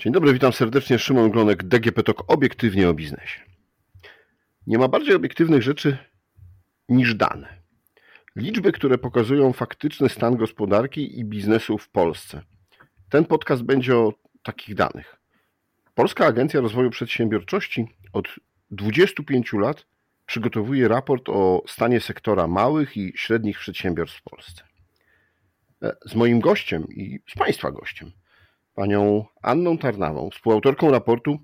Dzień dobry, witam serdecznie. Szymon Glonek, DGP TOK, obiektywnie o biznesie. Nie ma bardziej obiektywnych rzeczy niż dane. Liczby, które pokazują faktyczny stan gospodarki i biznesu w Polsce. Ten podcast będzie o takich danych. Polska Agencja Rozwoju Przedsiębiorczości od 25 lat przygotowuje raport o stanie sektora małych i średnich przedsiębiorstw w Polsce. Z moim gościem i z Państwa gościem panią Anną Tarnawą, współautorką raportu.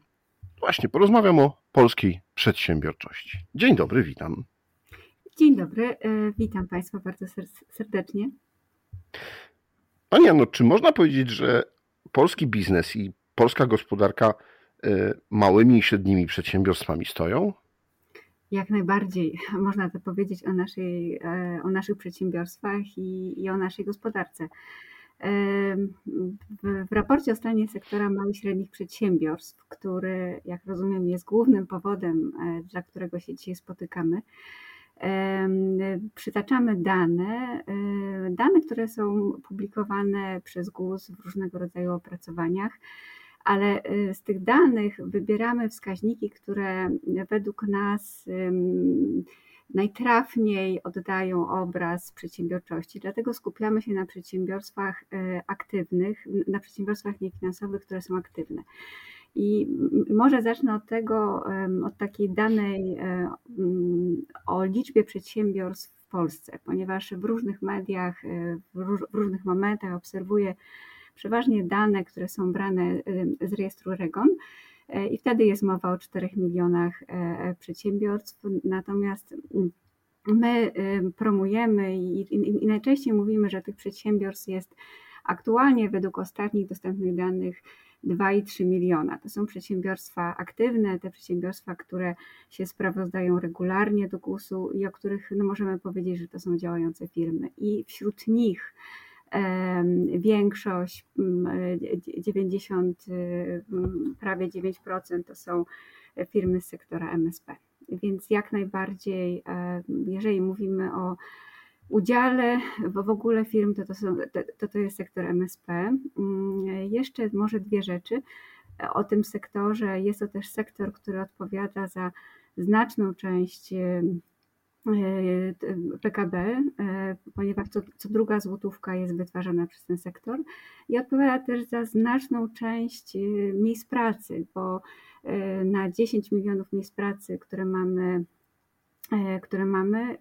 Właśnie porozmawiam o polskiej przedsiębiorczości. Dzień dobry, witam. Dzień dobry, e, witam Państwa bardzo serdecznie. Pani Anno, czy można powiedzieć, że polski biznes i polska gospodarka e, małymi i średnimi przedsiębiorstwami stoją? Jak najbardziej można to powiedzieć o, naszej, e, o naszych przedsiębiorstwach i, i o naszej gospodarce. W, raporcie o stanie sektora małych i średnich przedsiębiorstw, który, jak rozumiem, jest głównym powodem, e, dla którego się dzisiaj spotykamy, przytaczamy dane, e, dane, które są publikowane przez GUS w różnego rodzaju opracowaniach, ale e, z tych danych wybieramy wskaźniki, które według nas najtrafniej oddają obraz przedsiębiorczości. Dlatego skupiamy się na przedsiębiorstwach e, aktywnych, na przedsiębiorstwach niefinansowych, które są aktywne. I może zacznę od tego, od takiej danej e, o liczbie przedsiębiorstw w Polsce, ponieważ w różnych mediach, e, w różnych momentach obserwuję przeważnie dane, które są brane z rejestru REGON i wtedy jest mowa o 4 milionach e, przedsiębiorstw. Natomiast mm, my promujemy i, i, i najczęściej mówimy, że tych przedsiębiorstw jest aktualnie według ostatnich dostępnych danych 2,3 miliona. To są przedsiębiorstwa aktywne, te przedsiębiorstwa, które się sprawozdają regularnie do GUS-u i o których no, możemy powiedzieć, że to są działające firmy. I wśród nich Większość, 90, mm, prawie 9% to są firmy z sektora MSP. Więc jak najbardziej, jeżeli mówimy o udziale w, w ogóle firm, to to, są, to to jest sektor MSP. Mm, jeszcze może dwie rzeczy o tym sektorze. Jest to też sektor, który odpowiada za znaczną część E, PKB, e, ponieważ co, co, druga złotówka jest wytwarzana przez ten sektor i odpowiada też za znaczną część e, miejsc pracy, bo na 10 milionów miejsc pracy, które mamy, które mamy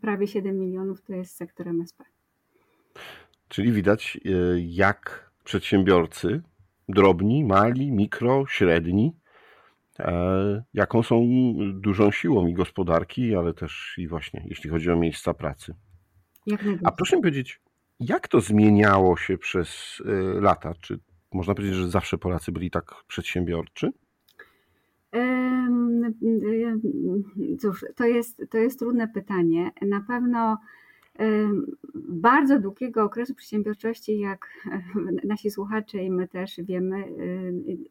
prawie 7 milionów to jest sektor MSP. Czyli widać, jak przedsiębiorcy, drobni, mali, mikro, średni, E, jaką są dużą siłą i gospodarki, ale też i właśnie jeśli chodzi o miejsca pracy. A proszę mi powiedzieć, jak to zmieniało się przez e, lata? Czy można powiedzieć, że zawsze Polacy byli tak przedsiębiorczy? Cóż, to jest, to jest trudne pytanie. Na pewno bardzo długiego okresu przedsiębiorczości, jak nasi słuchacze i my też wiemy,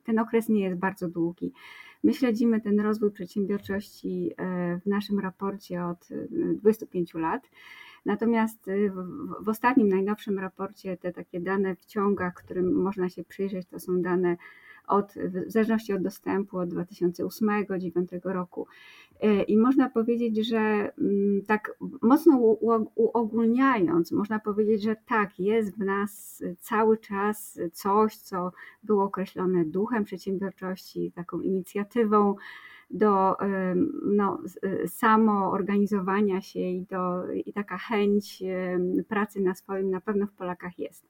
ten okres nie jest bardzo długi. My śledzimy ten rozwój przedsiębiorczości e, w naszym raporcie od 25 e, lat. Natomiast e, w ostatnim, najnowszym raporcie te takie dane w ciągach, którym można się przyjrzeć, to są dane od, w zależności od dostępu od 2008-2009 roku. I można powiedzieć, że mm, tak mocno uogólniając, można powiedzieć, że tak, jest w nas cały czas coś, co było określone duchem przedsiębiorczości, taką inicjatywą do no, samoorganizowania się i, do, i taka chęć pracy na swoim na pewno w Polakach jest.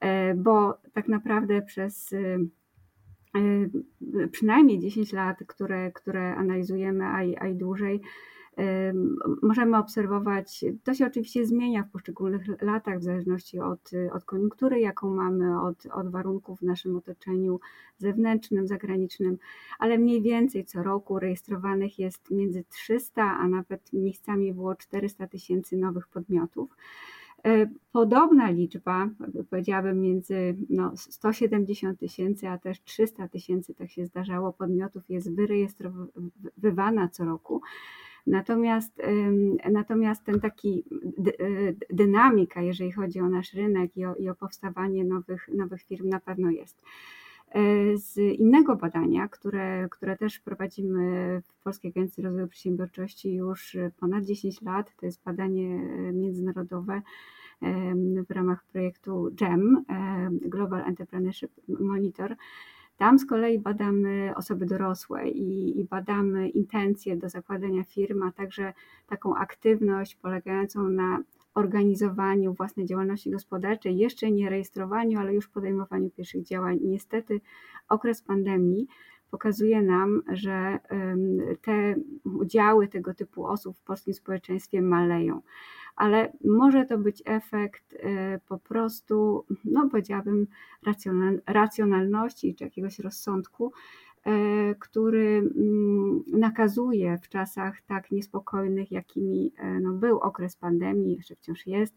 E, bo tak naprawdę przez przynajmniej 10 lat, które, które analizujemy, a i, a i dłużej, y, możemy obserwować, to się oczywiście zmienia w poszczególnych latach, w zależności od, od koniunktury, jaką mamy, od, od warunków w naszym otoczeniu zewnętrznym, zagranicznym, ale mniej więcej co roku rejestrowanych jest między 300, a nawet miejscami było 400 tysięcy nowych podmiotów. E, podobna liczba, powiedziałabym między no, 170 tysięcy, a też 300 tysięcy, tak się zdarzało, podmiotów jest wyrejestrowywana co roku. Natomiast, natomiast ten taki e, dynamika, jeżeli chodzi o nasz rynek i o, i o powstawanie nowych, nowych firm, na pewno jest. Z innego badania, które, które też prowadzimy w Polskiej Agencji Rozwoju Przedsiębiorczości już ponad 10 lat. To jest badanie międzynarodowe w ramach projektu GEM, Global Entrepreneurship Monitor. Tam z kolei badamy osoby dorosłe i, i, badamy intencje do zakładania firm, a także taką aktywność polegającą na organizowaniu własnej działalności gospodarczej, jeszcze nie rejestrowaniu, ale już podejmowaniu pierwszych działań. Niestety okres pandemii pokazuje nam, że te udziały tego typu osób w polskim społeczeństwie maleją. Ale może to być efekt e, po prostu, no powiedziałabym, racjonalności czy jakiegoś rozsądku, który mm, nakazuje w czasach tak niespokojnych, jakimi e, no, był okres pandemii, jeszcze wciąż jest.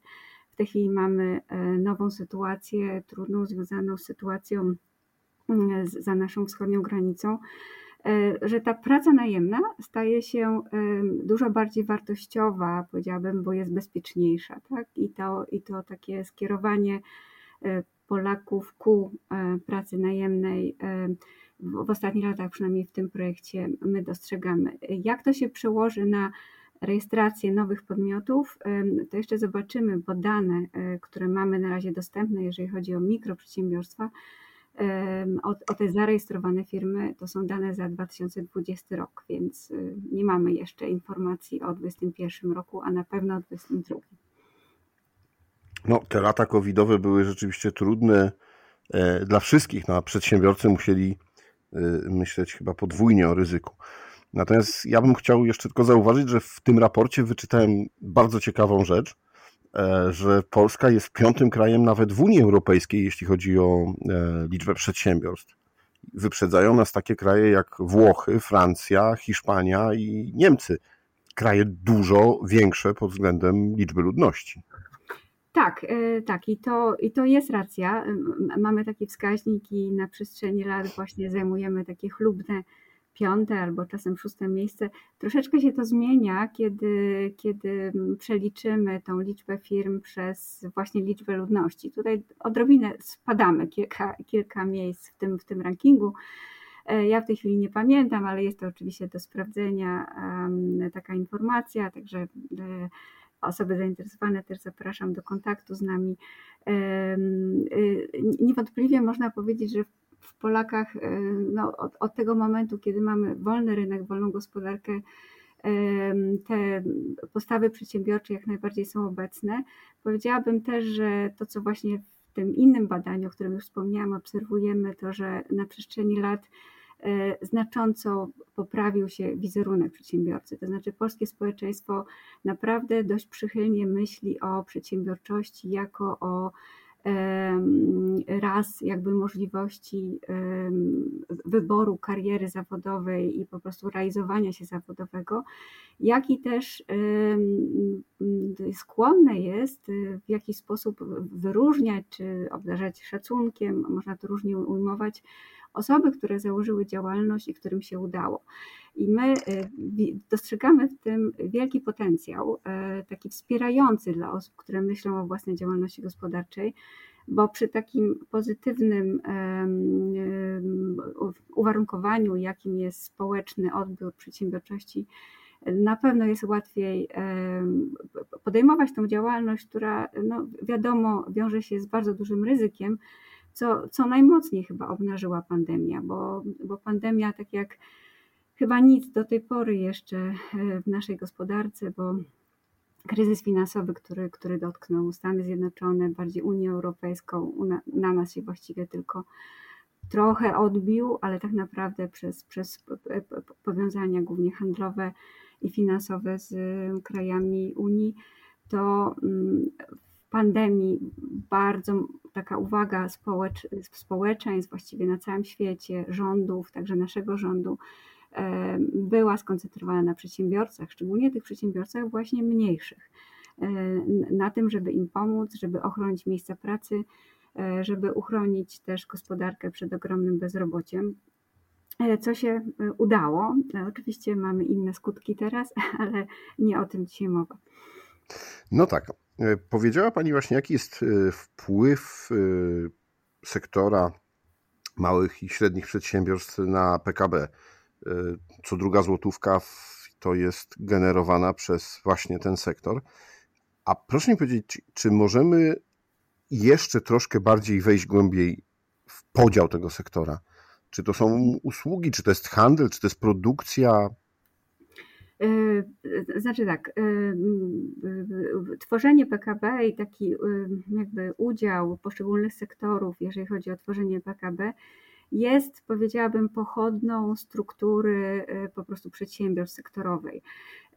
W tej chwili mamy nową sytuację, trudną, związaną z sytuacją za naszą wschodnią granicą, e, że ta praca najemna staje się dużo bardziej wartościowa, powiedziałabym, bo jest bezpieczniejsza. Tak? I, to, I to takie skierowanie e, Polaków ku e, pracy najemnej w ostatnich latach, przynajmniej w tym projekcie, my dostrzegamy. Jak to się przełoży na rejestrację nowych podmiotów, to jeszcze zobaczymy, bo dane, które mamy na razie dostępne, jeżeli chodzi o mikroprzedsiębiorstwa, o, o te zarejestrowane firmy to są dane za 2020 rok, więc y, nie mamy jeszcze informacji o 2021 roku, a na pewno o 2022. No, te lata covidowe były rzeczywiście trudne e, dla wszystkich. No, a przedsiębiorcy musieli myśleć chyba podwójnie o ryzyku. Natomiast ja bym chciał jeszcze tylko zauważyć, że w tym raporcie wyczytałem bardzo ciekawą rzecz, E, że Polska jest piątym krajem nawet w Unii Europejskiej, jeśli chodzi o e, liczbę przedsiębiorstw. Wyprzedzają nas takie kraje jak Włochy, Francja, Hiszpania i Niemcy. Kraje dużo większe pod względem liczby ludności. Tak, e, tak, i to, i to jest racja. Mamy taki wskaźnik i na przestrzeni lat właśnie zajmujemy takie chlubne piąte albo czasem szóste miejsce. Troszeczkę się to zmienia, kiedy, kiedy przeliczymy tą liczbę firm przez właśnie liczbę ludności. Tutaj odrobinę spadamy kilka, kilka miejsc w tym, w tym rankingu. E, ja w tej chwili nie pamiętam, ale jest to oczywiście do sprawdzenia taka informacja, także e, osoby zainteresowane też zapraszam do kontaktu z nami. E, niewątpliwie można powiedzieć, że w Polakach e, no, od, od tego momentu, kiedy mamy wolny rynek, wolną gospodarkę, te postawy przedsiębiorcze jak najbardziej są obecne. Powiedziałabym też, że to, co właśnie w tym innym badaniu, o którym już wspomniałam, obserwujemy, to, że na przestrzeni lat znacząco poprawił się wizerunek przedsiębiorcy. To znaczy, polskie społeczeństwo naprawdę dość przychylnie myśli o przedsiębiorczości jako o raz jakby możliwości wyboru kariery zawodowej i po prostu realizowania się zawodowego, jak i też skłonne jest y, w jakiś sposób wyróżniać czy obdarzać szacunkiem, można to różnie ujmować, osoby, które założyły działalność i którym się udało. I my y, dostrzegamy w tym wielki potencjał, y, taki wspierający dla osób, które myślą o własnej działalności gospodarczej, bo przy takim pozytywnym uwarunkowaniu, jakim jest społeczny odbiór przedsiębiorczości, na pewno jest łatwiej podejmować tą działalność, która no, wiadomo wiąże się z bardzo dużym ryzykiem, co, co najmocniej chyba obnażyła pandemia, bo, bo pandemia, tak jak chyba nic do tej pory jeszcze e, w naszej gospodarce, bo kryzys finansowy, który, który dotknął Stany Zjednoczone, bardziej Unię Europejską, na, na nas się właściwie tylko trochę odbił, ale tak naprawdę przez, przez powiązania głównie handlowe i finansowe z krajami Unii, to mm, pandemii bardzo taka uwaga społecz, społeczeństw właściwie na całym świecie, rządów, także naszego rządu, była skoncentrowana na przedsiębiorcach, szczególnie tych przedsiębiorcach właśnie mniejszych, na tym, żeby im pomóc, żeby ochronić miejsca pracy, e, żeby uchronić też gospodarkę przed ogromnym bezrobociem. E, co się e, udało. Oczywiście mamy inne skutki teraz, ale nie o tym dzisiaj mowa. No tak. Powiedziała Pani właśnie, jaki jest wpływ sektora małych i średnich przedsiębiorstw na PKB. Co druga złotówka to jest generowana przez właśnie ten sektor. A proszę mi powiedzieć, czy możemy jeszcze troszkę bardziej wejść głębiej w podział tego sektora? Czy to są usługi, czy to jest handel, czy to jest produkcja? E, znaczy tak, e, tworzenie PKB i taki jakby udział poszczególnych sektorów, jeżeli chodzi o tworzenie PKB, jest, powiedziałabym, pochodną struktury po prostu przedsiębiorstw sektorowej.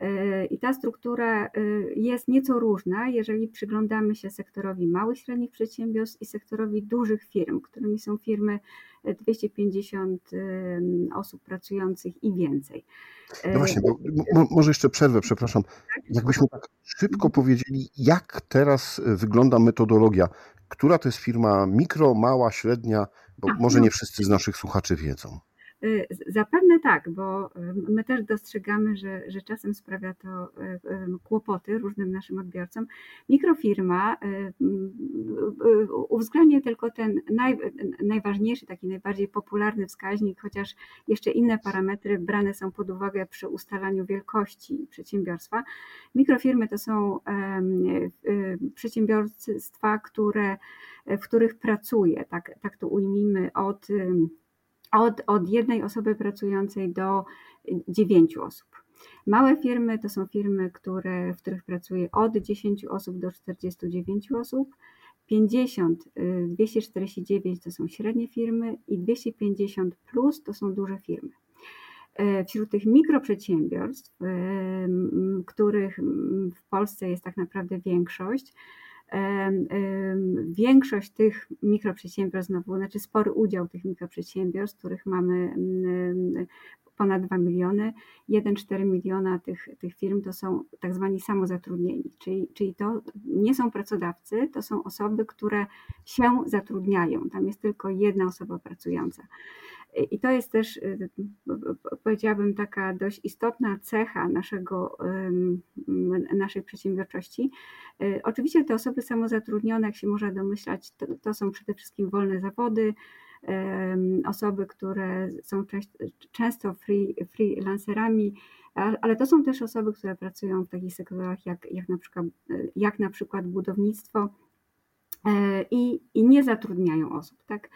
E, I ta struktura e, jest nieco różna, jeżeli przyglądamy się sektorowi małych, średnich przedsiębiorstw i sektorowi dużych firm, którymi są firmy 250 e, osób pracujących i więcej. No właśnie, bo, może jeszcze przerwę, przepraszam. Tak? Jakbyśmy tak szybko powiedzieli, jak teraz wygląda metodologia? Która to jest firma mikro, mała, średnia? Bo może no. nie wszyscy z naszych słuchaczy wiedzą. Y, zapewne tak, bo y, my też dostrzegamy, że, że czasem sprawia to y, kłopoty różnym naszym odbiorcom. Mikrofirma uwzględnia tylko ten naj, najważniejszy, taki najbardziej popularny wskaźnik, chociaż jeszcze inne parametry brane są pod uwagę przy ustalaniu wielkości przedsiębiorstwa. Mikrofirmy to są przedsiębiorstwa, które, w których pracuje, tak, tak to ujmijmy, od od, od jednej osoby pracującej do dziewięciu osób. Małe firmy to są firmy, które, w których pracuje od 10 osób do 49 osób. 50, 249 y, to są średnie firmy i 250 plus to są duże firmy. E, wśród tych mikroprzedsiębiorstw, y, których w Polsce jest tak naprawdę większość, Większość tych mikroprzedsiębiorstw, znowu, znaczy spory udział tych mikroprzedsiębiorstw, których mamy ponad 2 miliony, 1,4 miliona tych, tych firm to są tak zwani samozatrudnieni, czyli, czyli to nie są pracodawcy, to są osoby, które się zatrudniają. Tam jest tylko jedna osoba pracująca. I to jest też, y, powiedziałabym, taka dość istotna cecha naszego, naszej przedsiębiorczości. Y, oczywiście te osoby samozatrudnione, jak się można domyślać, to, to są przede wszystkim wolne zawody, osoby, które są często free, freelancerami, ale to są też osoby, które pracują w takich sektorach jak, jak, na, przykład, jak na przykład budownictwo e, i, i nie zatrudniają osób. Tak?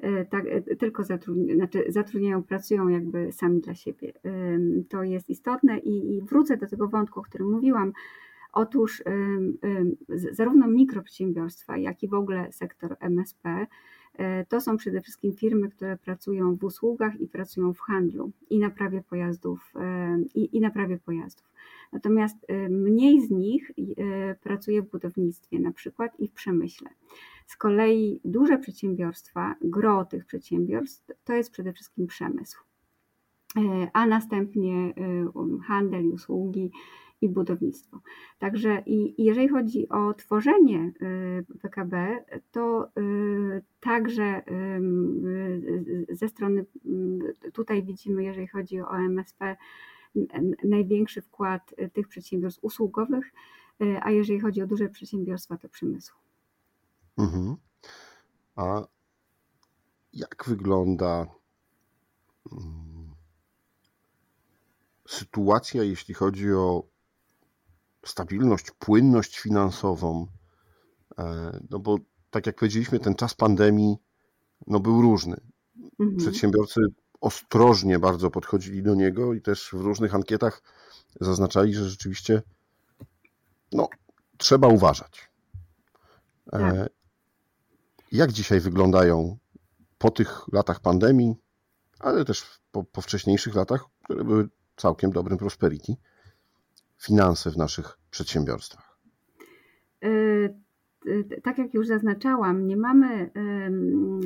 E, tak, e, tylko zatrudniają, znaczy zatrudniają, pracują jakby sami dla siebie. To jest istotne i, i wrócę do tego wątku, o którym mówiłam. Otóż zarówno mikroprzedsiębiorstwa, jak i w ogóle sektor MSP E, to są przede wszystkim firmy, które pracują w usługach i pracują w handlu i naprawie pojazdów. I, i naprawie pojazdów. Natomiast mniej z nich pracuje w budownictwie na przykład i w przemyśle. Z kolei duże przedsiębiorstwa, gro tych przedsiębiorstw to jest przede wszystkim przemysł, a następnie handel i usługi i budownictwo. Także i, jeżeli chodzi o tworzenie y, PKB, to także ze strony, tutaj widzimy, jeżeli chodzi o MSP, największy wkład tych przedsiębiorstw usługowych, a jeżeli chodzi o duże przedsiębiorstwa, to przemysłu. Mhm. A jak wygląda mm, sytuacja, jeśli chodzi o stabilność, płynność finansową, e, no bo tak jak powiedzieliśmy, ten czas pandemii no był różny. Mhm. Przedsiębiorcy ostrożnie bardzo podchodzili do niego i też w różnych ankietach zaznaczali, że rzeczywiście no, trzeba uważać. E, tak. Jak dzisiaj wyglądają po tych latach pandemii, ale też po, po wcześniejszych latach, które były całkiem dobrym prosperity, finanse w naszych przedsiębiorstwach? E, tak jak już zaznaczałam, nie mamy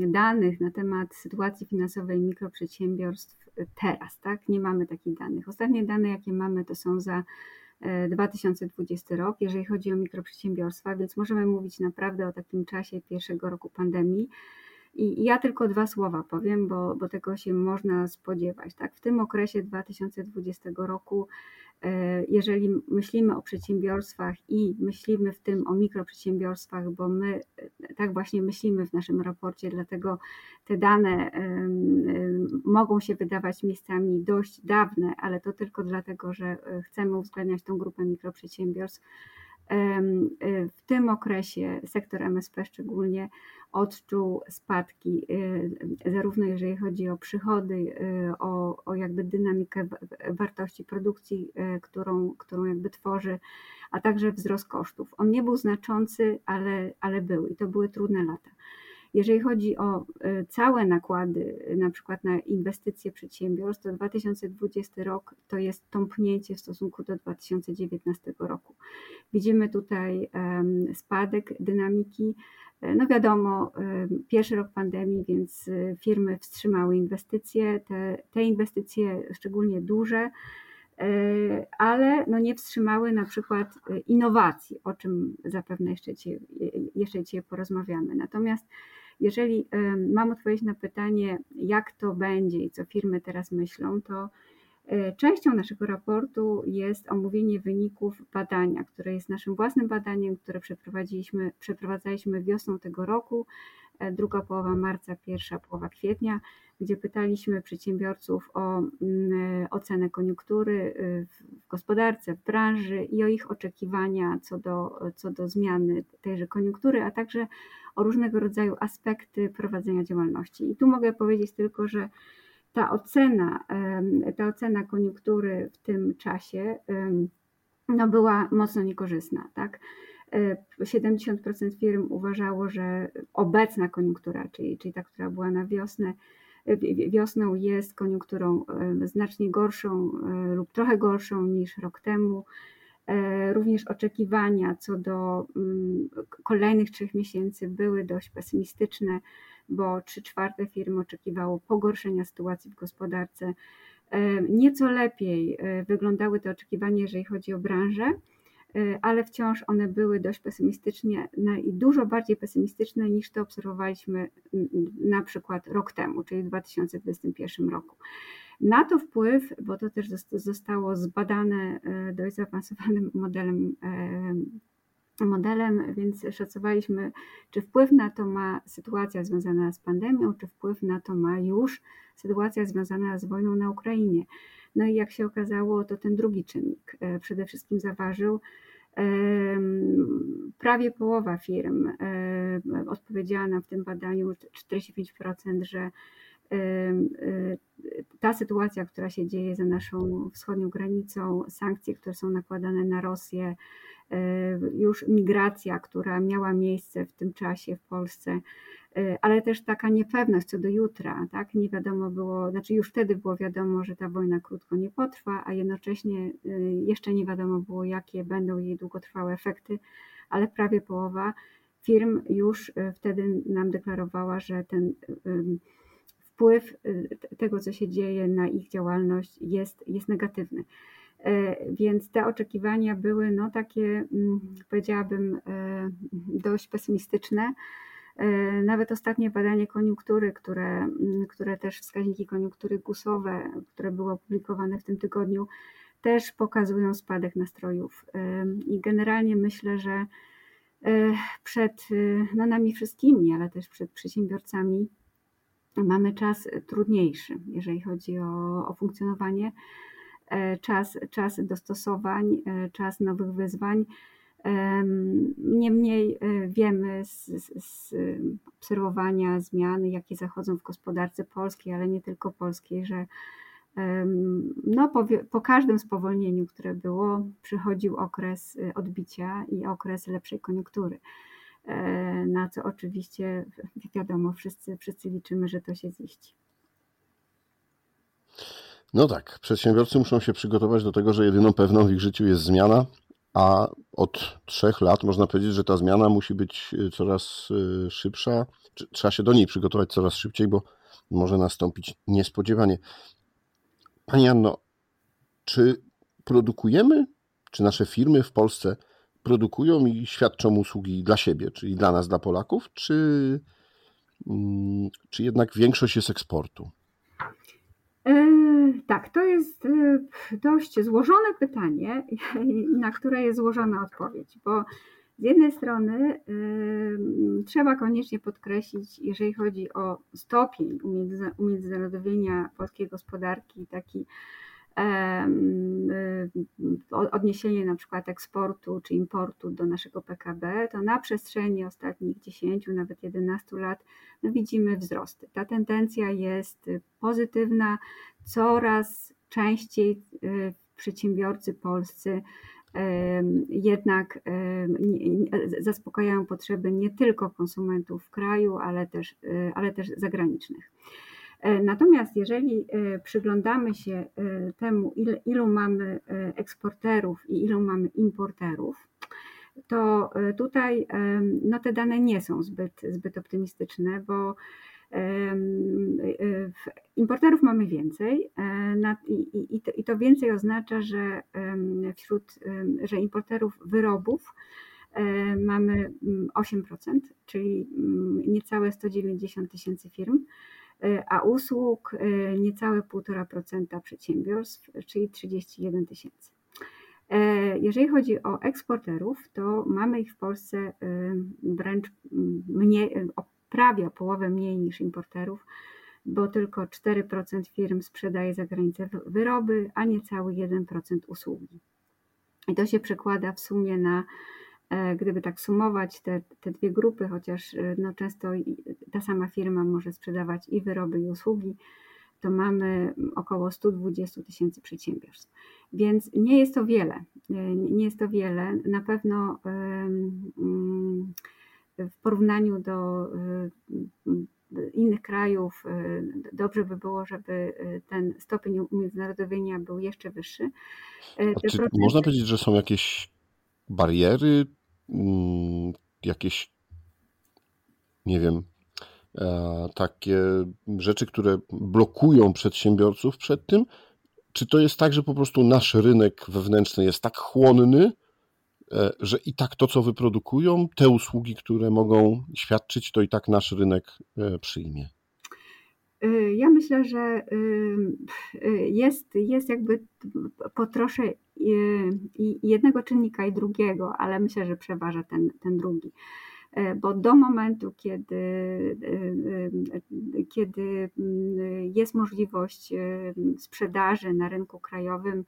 danych na temat sytuacji finansowej mikroprzedsiębiorstw teraz, tak? Nie mamy takich danych. Ostatnie dane, jakie mamy, to są za 2020 e, rok, jeżeli chodzi o mikroprzedsiębiorstwa, więc możemy mówić naprawdę o takim czasie pierwszego roku pandemii. I ja tylko dwa słowa powiem, bo, bo tego się można spodziewać. Tak? W tym okresie 2020 roku jeżeli myślimy o przedsiębiorstwach i myślimy w tym o mikroprzedsiębiorstwach, bo my e, tak właśnie myślimy w naszym raporcie, dlatego te dane mogą się wydawać miejscami dość dawne, ale to tylko dlatego, że e, chcemy uwzględniać tą grupę mikroprzedsiębiorstw. W tym okresie sektor MSP szczególnie odczuł spadki, y, zarówno jeżeli chodzi o przychody, y, o, o jakby dynamikę wartości produkcji, y, którą, którą jakby tworzy, a także wzrost kosztów. On nie był znaczący, ale, ale był i to były trudne lata. Jeżeli chodzi o całe nakłady, na przykład na inwestycje przedsiębiorstw, to 2020 rok to jest tąpnięcie w stosunku do 2019 roku. Widzimy tutaj spadek dynamiki no wiadomo, pierwszy rok pandemii, więc firmy wstrzymały inwestycje. Te, te inwestycje, szczególnie duże, ale no nie wstrzymały na przykład innowacji, o czym zapewne jeszcze dzisiaj, jeszcze dzisiaj porozmawiamy. Natomiast jeżeli mam odpowiedzieć na pytanie, jak to będzie i co firmy teraz myślą, to częścią naszego raportu jest omówienie wyników badania, które jest naszym własnym badaniem, które przeprowadziliśmy, przeprowadzaliśmy wiosną tego roku, e, druga połowa marca, pierwsza połowa kwietnia, gdzie pytaliśmy przedsiębiorców o mm, ocenę koniunktury e, w gospodarce, w branży i o ich oczekiwania co do, co do zmiany tejże koniunktury, a także o różnego rodzaju aspekty prowadzenia działalności. I tu mogę powiedzieć tylko, że ta ocena, ta ocena koniunktury w tym czasie no była mocno niekorzystna. Tak? 70% e, firm uważało, że obecna koniunktura, czyli, czyli ta, która była na wiosnę, wiosną jest koniunkturą znacznie gorszą e, lub trochę gorszą niż rok temu. E, również oczekiwania co do mm, kolejnych trzech miesięcy były dość pesymistyczne bo 3 czwarte firm oczekiwało pogorszenia sytuacji w gospodarce. E, nieco lepiej e, wyglądały te oczekiwania, jeżeli chodzi o branżę, e, ale wciąż one były dość pesymistyczne i dużo bardziej pesymistyczne niż to obserwowaliśmy na przykład rok temu, czyli w 2021 roku. Na to wpływ, bo to też zostało zbadane dość zaawansowanym modelem modelem, więc szacowaliśmy, czy wpływ na to ma sytuacja związana z pandemią, czy wpływ na to ma już sytuacja związana z wojną na Ukrainie. No i jak się okazało, to ten drugi czynnik e, przede wszystkim zaważył. Prawie połowa firm e, odpowiedziała nam w tym badaniu, 45%, że ta sytuacja, która się dzieje za naszą wschodnią granicą, sankcje, które są nakładane na Rosję, E, już migracja, która miała miejsce w tym czasie w Polsce, e, ale też taka niepewność co do jutra, tak? Nie wiadomo było, znaczy już wtedy było wiadomo, że ta wojna krótko nie potrwa, a jednocześnie e, jeszcze nie wiadomo było, jakie będą jej długotrwałe efekty, ale prawie połowa firm już wtedy nam deklarowała, że ten wpływ tego, co się dzieje na ich działalność jest, jest negatywny. E, więc te oczekiwania były no takie, mm, powiedziałabym, e, dość pesymistyczne. E, nawet ostatnie badanie koniunktury, które, mm, które też wskaźniki koniunktury gusowe, które były opublikowane w tym tygodniu, też pokazują spadek nastrojów. I generalnie myślę, że przed no nami wszystkimi, ale też przed przedsiębiorcami mamy czas trudniejszy, jeżeli chodzi o, o funkcjonowanie E, czas, czas dostosowań, e, czas nowych wyzwań. Niemniej e, wiemy z, z, obserwowania zmian, jakie zachodzą w gospodarce polskiej, ale nie tylko polskiej, że no, po, po każdym spowolnieniu, które było, przychodził okres odbicia i okres lepszej koniunktury. Na co oczywiście wiadomo, wszyscy, wszyscy liczymy, że to się ziści. No tak, przedsiębiorcy muszą się przygotować do tego, że jedyną pewną w ich życiu jest zmiana, a od trzech lat można powiedzieć, że ta zmiana musi być y, coraz y, szybsza. Trzeba się do niej przygotować coraz szybciej, bo może nastąpić niespodziewanie. Pani Anno, czy produkujemy, czy nasze firmy w Polsce produkują i świadczą usługi dla siebie, czyli dla nas, dla Polaków, czy, mm, czy jednak większość jest eksportu? Yy Tak, to jest dość złożone pytanie, na które jest złożona odpowiedź, bo z jednej strony trzeba koniecznie podkreślić, jeżeli chodzi o stopień umiędzynarodowienia polskiej gospodarki, taki odniesienie na przykład eksportu czy importu do naszego PKB, to na przestrzeni ostatnich 10, nawet 11 lat no widzimy wzrosty. Ta tendencja jest pozytywna, coraz częściej y, przedsiębiorcy polscy jednak zaspokajają potrzeby nie tylko konsumentów w kraju, ale też, y, ale też zagranicznych. E, natomiast jeżeli e, przyglądamy się e, temu, ilu mamy eksporterów i ilu mamy importerów, to tutaj no, te dane nie są zbyt, zbyt optymistyczne, bo importerów mamy więcej i to więcej oznacza, że wśród że importerów wyrobów mamy 8%, czyli niecałe 190 tysięcy firm, a usług niecałe 1,5% przedsiębiorstw, czyli 31 tysięcy. Jeżeli chodzi o eksporterów, to mamy ich w Polsce wręcz mniej, prawie połowę mniej niż importerów, bo tylko 4% firm sprzedaje za granicę wyroby, a niecały 1% usługi. I to się przekłada w sumie na, e, gdyby tak sumować te, te dwie grupy, chociaż e, no często ta sama firma może sprzedawać i wyroby, i usługi, to mamy około 120 tysięcy przedsiębiorstw. Więc nie jest to wiele. E, nie jest to wiele. Na pewno w porównaniu do innych krajów dobrze by było, żeby ten stopień umiędzynarodowienia był jeszcze wyższy. Czy można powiedzieć, że są jakieś bariery, mm, jakieś, nie wiem, e, takie rzeczy, które blokują przedsiębiorców przed tym? Czy to jest tak, że po prostu nasz rynek wewnętrzny jest tak chłonny, E, że i tak to, co wyprodukują, te usługi, które mogą świadczyć, to i tak nasz rynek e, przyjmie. E, ja myślę, że jest, jest jakby po trosze jednego czynnika i drugiego, ale myślę, że przeważa ten, ten drugi. Bo do momentu, kiedy, kiedy jest możliwość sprzedaży na rynku krajowym,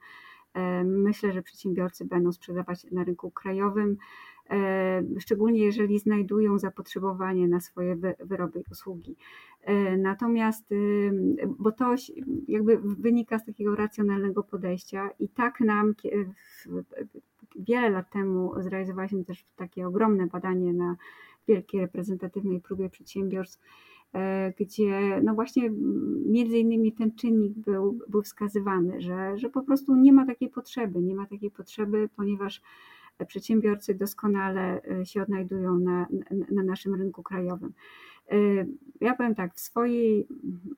Myślę, że przedsiębiorcy będą sprzedawać na rynku krajowym, szczególnie jeżeli znajdują zapotrzebowanie na swoje wyroby i usługi. Natomiast, bo to jakby wynika z takiego racjonalnego podejścia i tak nam wiele lat temu zrealizowaliśmy też takie ogromne badanie na wielkiej reprezentatywnej próbie przedsiębiorstw, E, gdzie no właśnie między innymi ten czynnik był, był wskazywany, że, że po prostu nie ma takiej potrzeby, nie ma takiej potrzeby, ponieważ przedsiębiorcy doskonale e, się odnajdują na, na naszym rynku krajowym. E, ja powiem tak, w swoim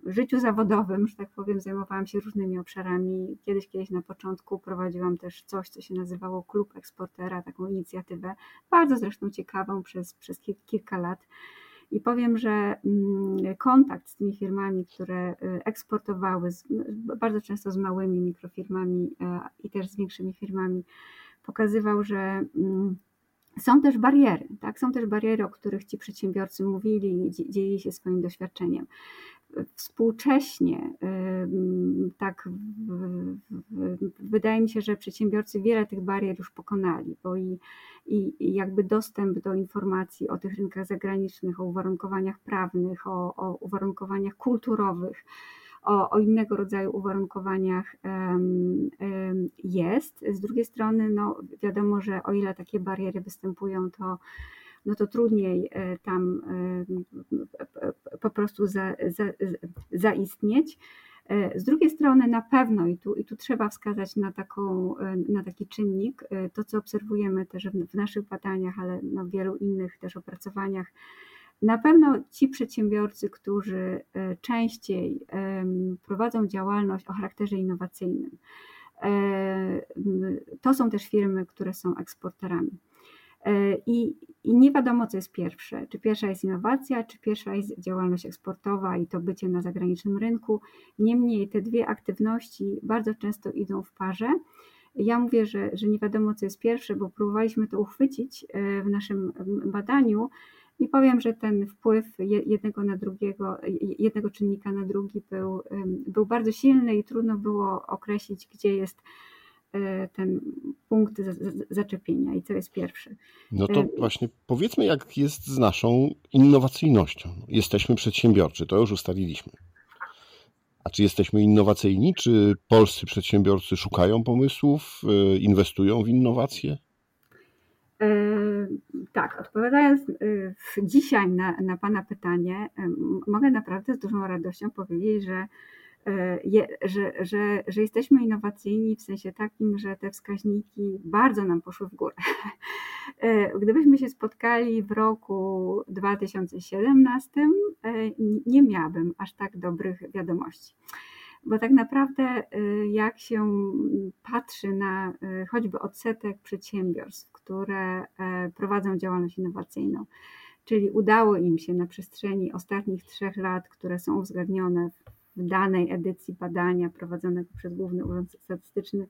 życiu zawodowym, że tak powiem, zajmowałam się różnymi obszarami. Kiedyś, kiedyś na początku prowadziłam też coś, co się nazywało Klub Eksportera, taką inicjatywę, bardzo zresztą ciekawą przez, przez kilka lat. I powiem, że mm, kontakt z tymi firmami, które y, eksportowały, bardzo często z małymi mikrofirmami e, i też z większymi firmami, pokazywał, że mm, są też bariery, tak? Są też bariery, o których ci przedsiębiorcy mówili, dzielili się swoim doświadczeniem współcześnie, tak wydaje mi się, że przedsiębiorcy wiele tych barier już pokonali, bo i, i jakby dostęp do informacji o tych rynkach zagranicznych, o uwarunkowaniach prawnych, o, o uwarunkowaniach kulturowych, o, o, innego rodzaju uwarunkowaniach jest. Z drugiej strony, no wiadomo, że o ile takie bariery występują, to no to trudniej e, tam e, po prostu za, za, zaistnieć. E, z drugiej strony na pewno i tu, i tu trzeba wskazać na, taką, na taki czynnik, to co obserwujemy też w naszych badaniach, ale no wielu innych też opracowaniach, na pewno ci przedsiębiorcy, którzy częściej prowadzą działalność o charakterze innowacyjnym, to są też firmy, które są eksporterami. I, I nie wiadomo, co jest pierwsze. Czy pierwsza jest innowacja, czy pierwsza jest działalność eksportowa i to bycie na zagranicznym rynku. Niemniej te dwie aktywności bardzo często idą w parze. Ja mówię, że, że nie wiadomo, co jest pierwsze, bo próbowaliśmy to uchwycić w naszym badaniu, i powiem, że ten wpływ jednego na drugiego, jednego czynnika na drugi był, był bardzo silny i trudno było określić, gdzie jest e, ten punkt zaczepienia i co jest pierwsze. No to właśnie powiedzmy, jak jest z naszą innowacyjnością. Jesteśmy przedsiębiorczy, to już ustaliliśmy. A czy jesteśmy innowacyjni? Czy polscy przedsiębiorcy szukają pomysłów, e, inwestują w innowacje? E, tak, odpowiadając e, dzisiaj na, na Pana pytanie, e, mogę naprawdę z dużą radością powiedzieć, że, że, że, że jesteśmy innowacyjni w sensie takim, że te wskaźniki bardzo nam poszły w górę. Gdybyśmy się spotkali w roku 2017, nie miałabym aż tak dobrych wiadomości bo tak naprawdę y, jak się patrzy na y, choćby odsetek przedsiębiorstw, które e, prowadzą działalność innowacyjną, czyli udało im się na przestrzeni ostatnich trzech lat, które są uwzględnione w danej edycji badania prowadzonego przez Główny Urząd Statystyczny,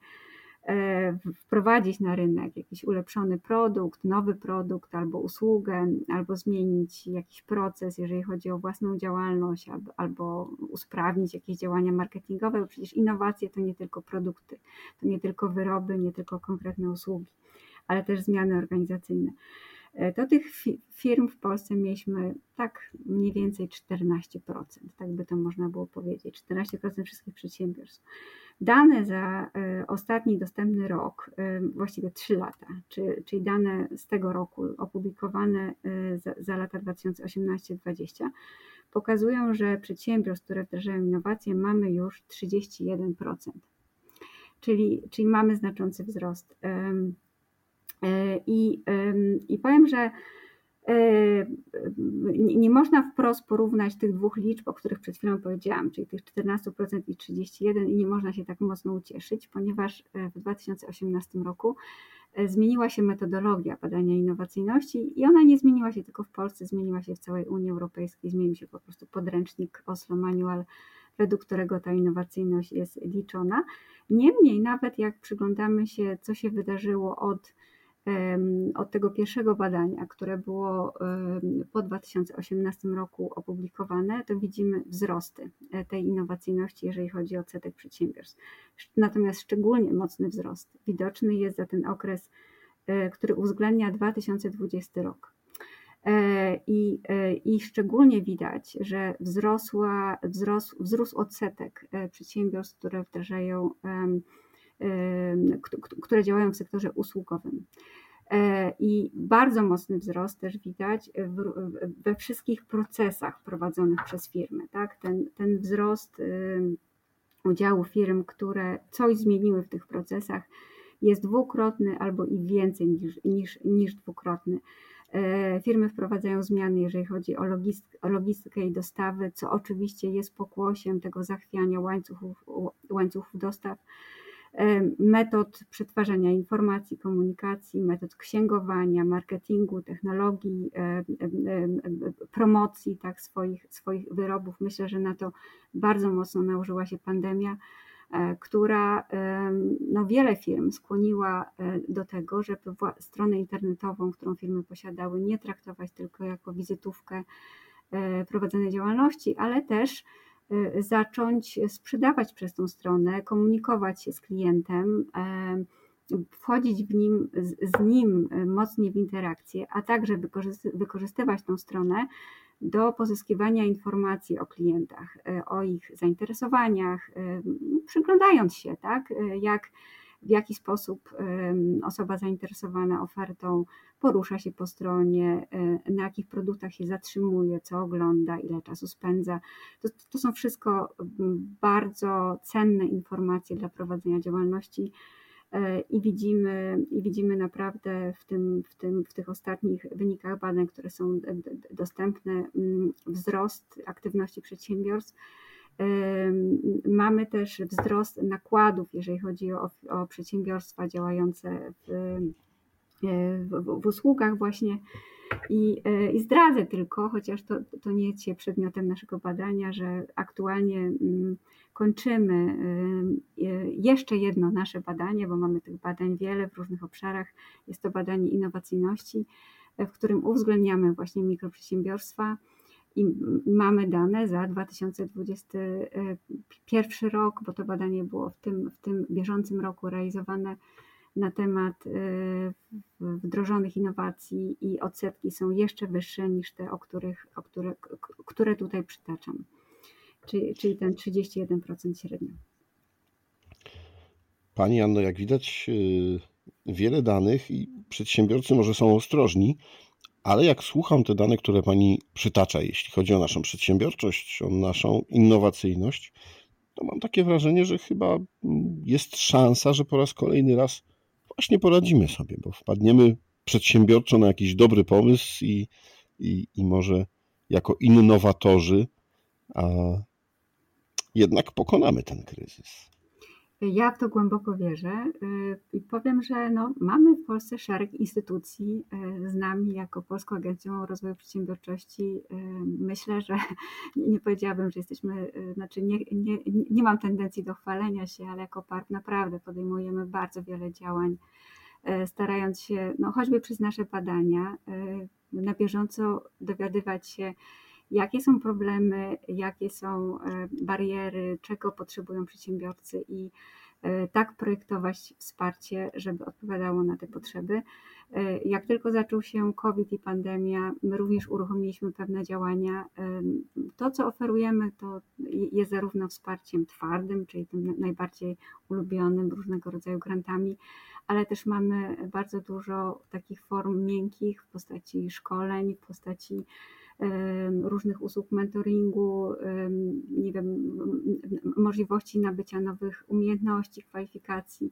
wprowadzić na rynek jakiś ulepszony produkt, nowy produkt albo usługę, albo zmienić jakiś proces, jeżeli chodzi o własną działalność, albo, usprawnić jakieś działania marketingowe, bo przecież innowacje to nie tylko produkty, to nie tylko wyroby, nie tylko konkretne usługi, ale też zmiany organizacyjne. E, to tych firm w Polsce mieliśmy tak mniej więcej 14%, tak by to można było powiedzieć, 14% wszystkich przedsiębiorstw. Dane za e, ostatni dostępny rok, e, właściwie 3 lata, czyli dane z tego roku opublikowane za, za lata 2018-2020, pokazują, że przedsiębiorstw, które wdrażają innowacje, mamy już 31%. Czyli, czyli mamy znaczący wzrost. E, I, i powiem, że e, nie można wprost porównać tych dwóch liczb, o których przed chwilą powiedziałam, czyli tych 14% i 31% i nie można się tak mocno ucieszyć, ponieważ e, w 2018 roku zmieniła się metodologia badania innowacyjności i ona nie zmieniła się tylko w Polsce, zmieniła się w całej Unii Europejskiej, zmienił się po prostu podręcznik Oslo Manual, według którego ta innowacyjność jest liczona. Niemniej nawet jak przyglądamy się, co się wydarzyło od od tego pierwszego badania, które było po 2018 roku opublikowane, to widzimy wzrosty e, tej innowacyjności, jeżeli chodzi o odsetek przedsiębiorstw. Natomiast szczególnie mocny wzrost widoczny jest za ten okres, e, który uwzględnia 2020 rok. E, I, I szczególnie widać, że wzrosła, wzrósł, wzrósł odsetek przedsiębiorstw, które wdrażają które działają w sektorze usługowym. E, I bardzo mocny wzrost też widać we wszystkich procesach prowadzonych przez firmy. Tak? Ten, ten wzrost udziału firm, które coś zmieniły w tych procesach, jest dwukrotny albo i więcej niż, niż, niż dwukrotny. E, firmy wprowadzają zmiany, jeżeli chodzi o, logistykę, i dostawy, co oczywiście jest pokłosiem tego zachwiania łańcuchów, łańcuchów dostaw metod przetwarzania informacji, komunikacji, metod księgowania, marketingu, technologii, promocji tak, swoich, swoich wyrobów. Myślę, że na to bardzo mocno nałożyła się pandemia, e, która no, wiele firm skłoniła e, do tego, żeby stronę internetową, którą firmy posiadały, nie traktować tylko jako wizytówkę e, prowadzonej działalności, ale też zacząć sprzedawać przez tą stronę, komunikować się z klientem, wchodzić w nim, z nim mocniej w interakcję, a także wykorzystywać tą stronę do pozyskiwania informacji o klientach, y, o ich zainteresowaniach, y, przyglądając się, tak, jak w jaki sposób osoba zainteresowana ofertą porusza się po stronie, e, na jakich produktach się zatrzymuje, co ogląda, ile czasu spędza. To, to są wszystko bardzo cenne informacje dla prowadzenia działalności e, i widzimy, i widzimy naprawdę w, tym, w, tym, w tych ostatnich wynikach badań, które są dostępne, wzrost aktywności przedsiębiorstw Mamy też wzrost nakładów, jeżeli chodzi o, o przedsiębiorstwa działające w, w, w usługach właśnie. I, I, zdradzę tylko, chociaż to, to nie jest przedmiotem naszego badania, że aktualnie mm, kończymy jeszcze jedno nasze badanie, bo mamy tych badań wiele w różnych obszarach. Jest to badanie innowacyjności, w którym uwzględniamy właśnie mikroprzedsiębiorstwa i mamy dane za 2021 rok, bo to badanie było w tym, w tym bieżącym roku realizowane na temat y, wdrożonych innowacji i odsetki są jeszcze wyższe niż te, o których, o które, które tutaj przytaczam, czyli, czyli ten 31% średnio. Pani Anno, jak widać, y, wiele danych i przedsiębiorcy może są ostrożni, ale jak słucham te dane, które Pani przytacza, jeśli chodzi o naszą przedsiębiorczość, o naszą innowacyjność, to mam takie wrażenie, że chyba jest szansa, że po raz kolejny raz właśnie poradzimy sobie, bo wpadniemy przedsiębiorczo na jakiś dobry pomysł i, i, i może jako innowatorzy a jednak pokonamy ten kryzys. Ja w to głęboko wierzę y, i powiem, że no, mamy w Polsce szereg instytucji y, z nami jako Polską Agencją Rozwoju Przedsiębiorczości. Y, myślę, że nie powiedziałabym, że jesteśmy, znaczy nie, nie, nie mam tendencji do chwalenia się, ale jako PARP naprawdę podejmujemy bardzo wiele działań, starając się, no choćby przez nasze badania, na bieżąco dowiadywać się, jakie są problemy, jakie są e, bariery, czego potrzebują przedsiębiorcy i e, tak projektować wsparcie, żeby odpowiadało na te potrzeby. E, jak tylko zaczął się COVID i pandemia, my również uruchomiliśmy pewne działania. To, co oferujemy, to jest zarówno wsparciem twardym, czyli tym najbardziej ulubionym, różnego rodzaju grantami, ale też mamy bardzo dużo takich form miękkich w postaci szkoleń, w postaci różnych usług mentoringu, nie wiem, możliwości nabycia nowych umiejętności, kwalifikacji,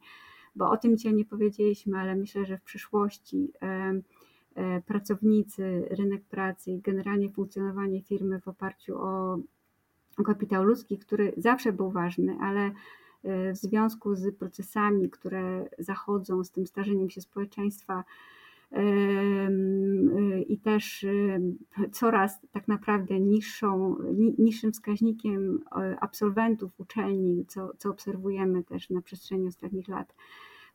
bo o tym dzisiaj nie powiedzieliśmy, ale myślę, że w przyszłości e, pracownicy, rynek pracy i generalnie funkcjonowanie firmy w oparciu o kapitał ludzki, który zawsze był ważny, ale e, w związku z procesami, które zachodzą, z tym starzeniem się społeczeństwa, i też coraz tak naprawdę niższą, niższym wskaźnikiem absolwentów uczelni, co, co obserwujemy też na przestrzeni ostatnich lat.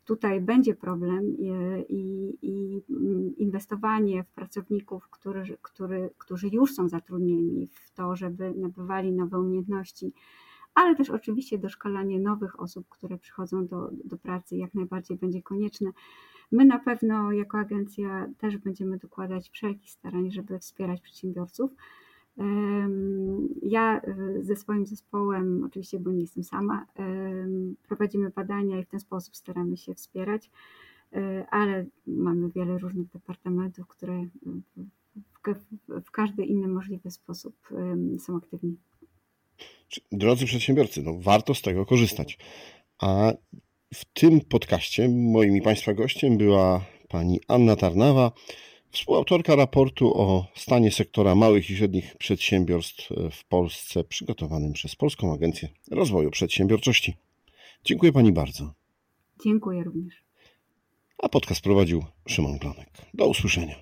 Tutaj będzie problem i, i, i inwestowanie w pracowników, którzy, który, którzy już są zatrudnieni, w to, żeby nabywali nowe umiejętności, ale też oczywiście doszkalanie nowych osób, które przychodzą do, do pracy, jak najbardziej będzie konieczne. My na pewno jako agencja też będziemy dokładać wszelkich starań, żeby wspierać przedsiębiorców. Ja e, ze swoim zespołem, oczywiście, bo nie jestem sama, prowadzimy badania i w ten sposób staramy się wspierać, e, ale mamy wiele różnych departamentów, które w każdy inny możliwy sposób są aktywni. Drodzy przedsiębiorcy, no warto z tego korzystać. A w tym podcaście moim i Państwa gościem była pani Anna Tarnawa, współautorka raportu o stanie sektora małych i średnich przedsiębiorstw w Polsce, przygotowanym przez Polską Agencję Rozwoju Przedsiębiorczości. Dziękuję Pani bardzo. Dziękuję również. A podcast prowadził Szymon Klonek. Do usłyszenia.